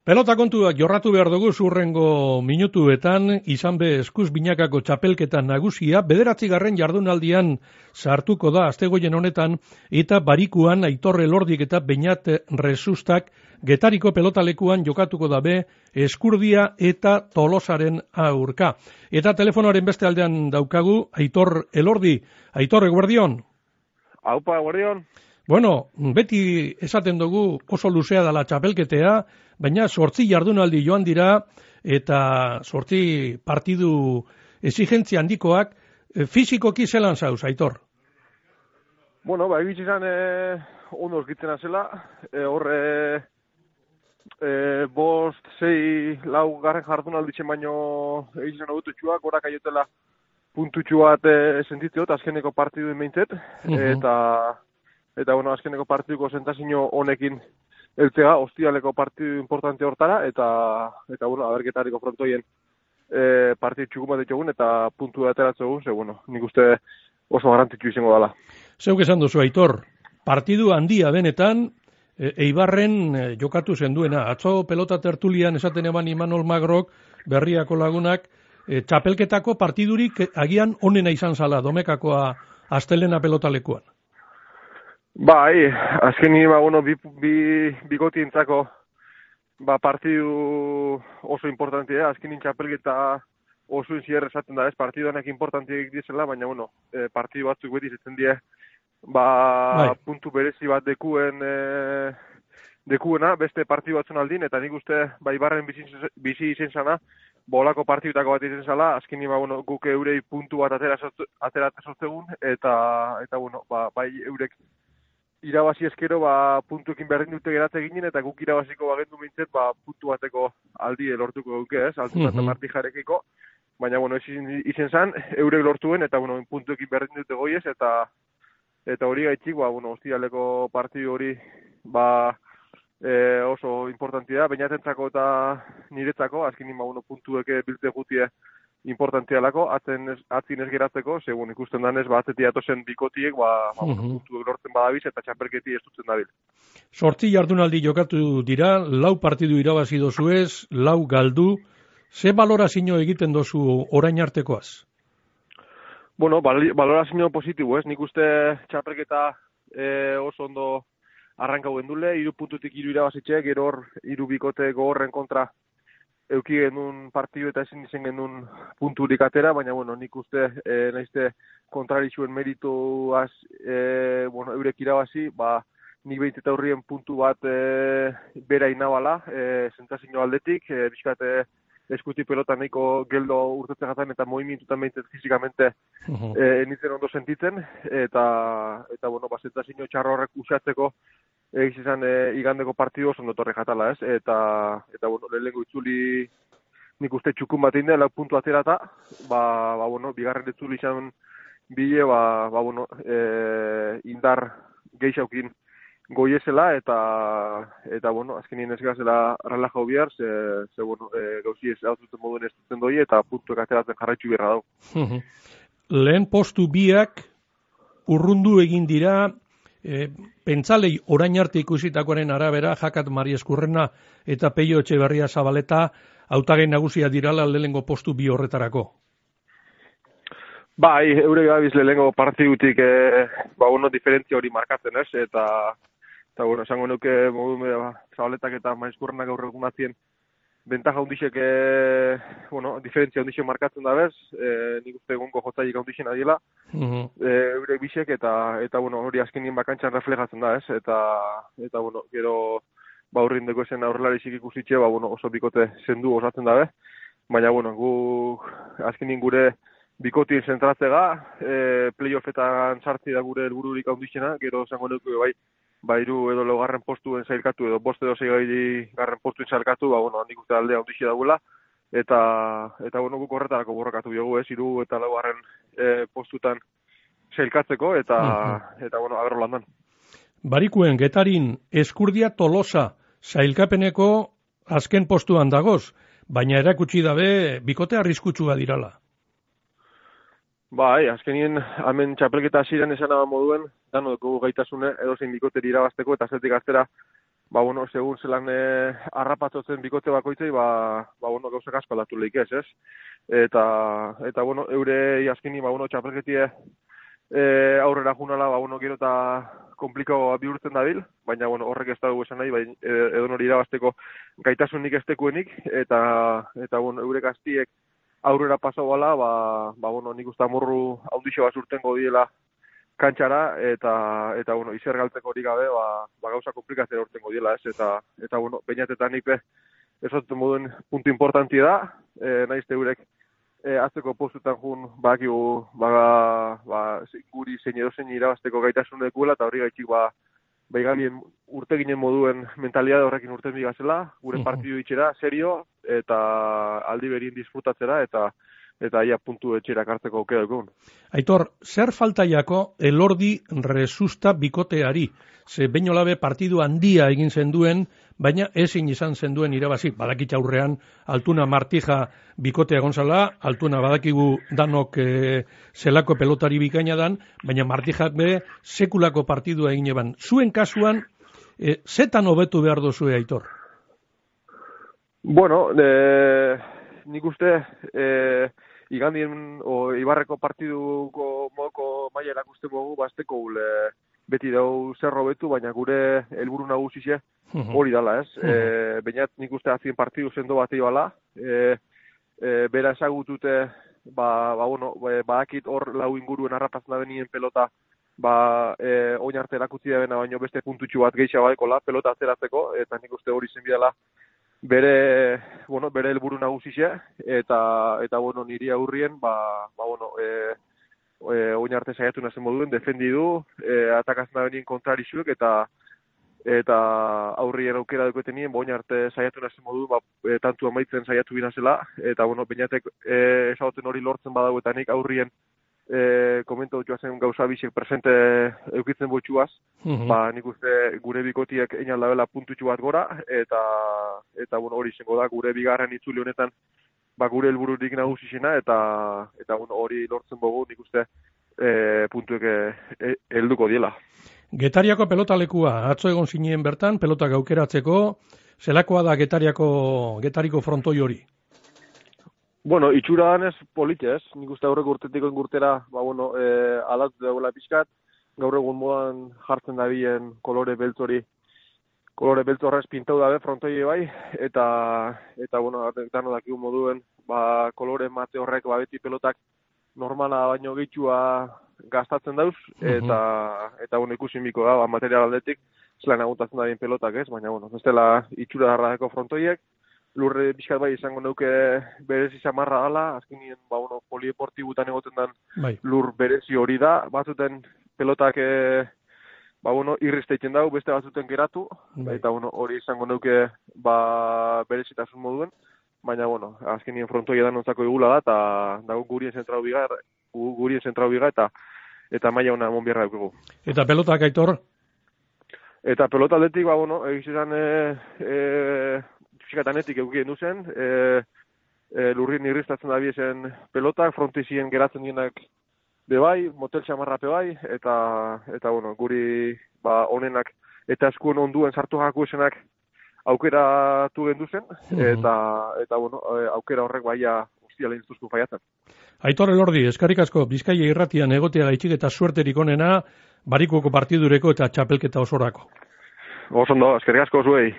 Pelota kontuak jorratu behar dugu zurrengo minutuetan, izan be eskuz binakako txapelketan nagusia, bederatzi jardunaldian sartuko da astegoien honetan, eta barikuan aitorre lordik eta bainat resustak getariko pelotalekuan jokatuko dabe eskurdia eta tolosaren aurka. Eta telefonoaren beste aldean daukagu, aitor elordi, aitor eguerdion? Aupa eguerdion? Bueno, beti esaten dugu oso luzea dela txapelketea, baina sortzi jardunaldi joan dira eta sortzi partidu exigentzia handikoak e, fizikoki zelan zauz, aitor? Bueno, ba, egitzi zan e, ondo orkitzen azela, e, horre e, bost, zei, lau garren jardunaldi zen baino egitzi zan agututxuak, gorak aiotela puntutxu bat e, sentitzeot, azkeneko partiduen meintzet, eta eta bueno, azkeneko partiduko sentazio honekin eltzea, ostialeko partidu importante hortara, eta, eta bueno, aberketariko frontoien e, partidu txukun bat ditugun, eta puntu ateratzen dugun, ze, bueno, nik uste oso garantitxu izango dela. Zeuk esan duzu, Aitor, partidu handia benetan, e, Eibarren e, jokatu zenduena. Atzo pelota tertulian esaten eban Imanol Magrok, berriako lagunak, e, txapelketako partidurik agian onena izan zala, domekakoa astelena pelotalekuan. Bai, azken nire, ba, bueno, bi, bi, bigoti entzako, ba, partidu oso importantia, eh? azken txapelgeta oso inzier esaten da, ez, partidu anak importantia dizela, baina, bueno, e, partidu batzuk beti zetzen die, ba, bai. puntu berezi bat dekuen, e, dekuena, beste partidu batzun aldin, eta nik uste, bai, barren bizi, bizi izen zana, bolako partidutako bat izen zala, azken ba, bueno, guk eurei puntu bat atera, atera sortzegun, eta, eta, bueno, ba, bai, eurek irabazi eskero ba, puntuekin berdin dute geratze ginen, eta guk irabaziko bagendu mintzet, ba, puntu bateko aldi lortuko duke, ez, altu mm -hmm. jarekiko, baina, bueno, ez izen zan, eurek lortuen, eta, bueno, puntuekin berdin dute goiez, eta eta hori gaitxik, ba, bueno, hostialeko partidu hori, ba, e, oso importantia, bainatentzako eta niretzako, azkin ba, bueno, puntuek bilte gutie, importantia lako, atzen ez, atzin ez geratzeko, segun ikusten danez, ba, atzetia atozen bikotiek, ba, ba uh -huh. lortzen badabiz, eta txaperketi ez dutzen dabil. Sortzi jardunaldi jokatu dira, lau partidu irabazi dozu ez, lau galdu, ze balorazio egiten dozu orain artekoaz? Bueno, bal balorazio positibo ez, nik uste txaperketa e, oso ondo arrankau gendule, iru puntutik iru irabazitxe, gero hor, iru bikote gogorren kontra euki genuen partidu eta ezin izen genuen punturik atera, baina, bueno, nik uste, e, nahizte, kontrarizuen merituaz, e, bueno, eurek irabazi, ba, nik behit eta hurrien puntu bat e, bera inabala, e, zentazio aldetik, e, bizkate eskuti pelota nahiko geldo urtetzen jatan eta movimentutan behintzat fizikamente uh -huh. e, nintzen ondo sentitzen, eta, eta bueno, ba, zentazio txarro horrek usatzeko, egiz izan e, igandeko partidu oso notorre jatala, ez? Eta, eta bueno, lehenengo itzuli nik uste txukun bat inde, lau puntu aterata, ba, ba, bueno, bigarren itzuli izan bile, ba, ba, bueno, e, indar geixaukin goiezela, eta, eta, bueno, azkenien ez gazela relaja bihar, ze, ze, bueno, e, gauzi ez hau moduen ez duten doi, eta puntu ateratzen jarraitzu birra dau. Lehen postu biak urrundu egin dira E, pentzalei orain arte ikusitakoaren arabera, jakat Mari Eskurrena eta Peio Etxeberria Zabaleta hautagai nagusia dirala lehengo postu bi horretarako. Bai, eure gabiz lehengo partidutik e, ba, uno diferentzia hori markatzen ez, eta, eta bueno, esango nuke ba, Zabaletak eta Mari Eskurrena gaur egun bentaja hundixek, e, bueno, diferentzia hundixek markatzen da bez, e, nik uste egunko jotzaik hundixen adiela, uh -huh. e, eurek bisek, eta, eta bueno, hori azkenien bakantxan reflejatzen da, ez, eta, eta bueno, gero, ba, urrin deko esen aurrelarisik ikusitxe, ba, bueno, oso bikote zendu osatzen da, baina, bueno, gu, azkenien gure bikotien zentratzega, e, playoffetan sartzi da gure helbururik handixena, gero zango nuke, bai, bairu edo logarren postuen zailkatu edo boste edo zei garren postuen zailkatu, ba, bueno, nik uste aldea ondixi dagoela, eta, eta bueno, guk horretarako borrakatu biogu, ez, iru eta logarren e, postutan zailkatzeko, eta, mm eta bueno, agarro landan. Barikuen, getarin, eskurdia tolosa zailkapeneko azken postuan dagoz, baina erakutsi dabe, bikote arriskutsua dirala. Bai, azkenien, hemen txapelketa hasieran esan moduen, dano dugu gaitasune edo zein bikoteri irabazteko eta zetik aztera ba, bueno, segun zelan e, arrapatzotzen bikote bakoitzei, ba, ba, bueno, gauzak asko aldatu lehik ez, ez? Eta, eta, bueno, eure iaskini, ba, bueno, txapelketie e, aurrera junala, ba, bueno, gero eta komplikao bihurtzen dabil, baina, bueno, horrek ez dugu esan nahi, baina edo nori irabazteko gaitasunik ez tekuenik, eta, eta, bueno, eure gaztiek aurrera pasau bala, ba, ba, bueno, nik usta morru haundixo bat urtengo diela kantxara eta eta bueno, izer galtzeko hori gabe, ba, ba gauza komplikatzen urtengo diela, ez? Eta eta bueno, peinatetan ipe esatzen moduen puntu importanti da, eh naiz eurek e, atzeko postutan jun bakigu ba ba guri zein edo zein irabasteko gaitasun dekuela eta hori gaitzik ba baigalien urte ginen moduen mentalidade horrekin urte gazela, gure partidu itxera, serio, eta aldi berien disfrutatzera, eta eta ia puntu etxerak hartzeko aukera dugun. Aitor, zer faltaiako elordi resusta bikoteari? Ze bainolabe partidu handia egin zenduen, baina ezin izan zenduen irabazi. Badakitza aurrean, altuna martija bikotea gonzala, altuna badakigu danok e, zelako pelotari bikaina dan, baina martijak be sekulako partidua egin eban. Zuen kasuan, e, zetan hobetu behar dozue, Aitor? Bueno, e, nik uste... E, igandien o Ibarreko partiduko moko maila erakuste mogu basteko ule beti dau zer robetu, baina gure helburu nagusixe hori dala, ez? Uh -huh. e, nik uste azien partidu zendo bat bala, e, e, bera esagutute, ba, ba, bueno, ba, akit hor lau inguruen arrapazna benien pelota, ba, e, oin arte erakutzi da baino beste puntutxu bat geisha baikola, pelota ateratzeko, eta nik uste hori zen bidala, bere bueno bere helburu nagusia eta eta bueno niri aurrien ba ba bueno eh e, oin arte saiatu nazen moduen defendi du e, atakazna benin kontrarixuek eta eta aurrien aukera duketenien boin arte saiatu nazen modu ba e, tantu amaitzen saiatu binazela eta bueno peinatek eh esauten hori lortzen badago eta nik aurrien e, komento dutxua zen gauza bisek presente eukitzen botxuaz, mm ba, nik uste gure bikotiek egin labela puntutxu bat gora, eta, eta bueno, hori zengo da, gure bigarren itzuli honetan, ba, gure helbururik nagusizena, eta, eta bueno, hori lortzen bogu, nik uste e, puntuek e, helduko diela. Getariako pelotalekua, atzo egon zinien bertan, pelotak aukeratzeko, zelakoa da Getariako, Getariko frontoi hori? Bueno, itxura danez polite ez, nik uste aurreko urtetik ingurtera, ba, bueno, e, alatu dagoela pixkat, gaur egun modan jartzen da bien kolore beltzori, kolore beltz horrez pintau dabe frontoi bai, eta, eta bueno, dano dakigu moduen, ba, kolore mate horrek, ba, beti pelotak normala baino gehitxua gastatzen dauz, eta, eta bueno, ikusin biko da, ba, material aldetik, zelan agutatzen da bien pelotak ez, baina, bueno, ez dela itxura darra frontoiek, lurre bizkat bai izango nuke berezi samarra gala, azkenien ba, bueno, polieportibutan egoten den bai. lur berezi hori da, batzuten pelotak e, ba, bueno, irrizteitzen dau, beste batzuten geratu, bai. eta bueno, hori izango nuke ba, berezitasun moduen, baina bueno, azkenien frontoia da nontzako igula da, eta dago gurien zentrau biga, gurien zentrau biga, eta eta maila ona mon bierra dugu. Eta pelotak aitor? Eta pelota aldetik, ba, bueno, egizizan, e, e, pixkatanetik eukien duzen, e, e, lurrin irriztatzen da biezen pelotak, frontizien geratzen dienak bai, motel txamarrape bai, eta, eta bueno, guri ba, onenak eta eskuen onduen sartu jaku esenak aukera tu gendu zen, eta, eta bueno, e, aukera horrek baia ustia lehen zuzku faiatzen. Aitor Elordi, eskarrik asko, Bizkaia irratian egotea gaitxik eta suerterik onena, barikuko partidureko eta txapelketa osorako. Osondo, eskerrik asko zuei.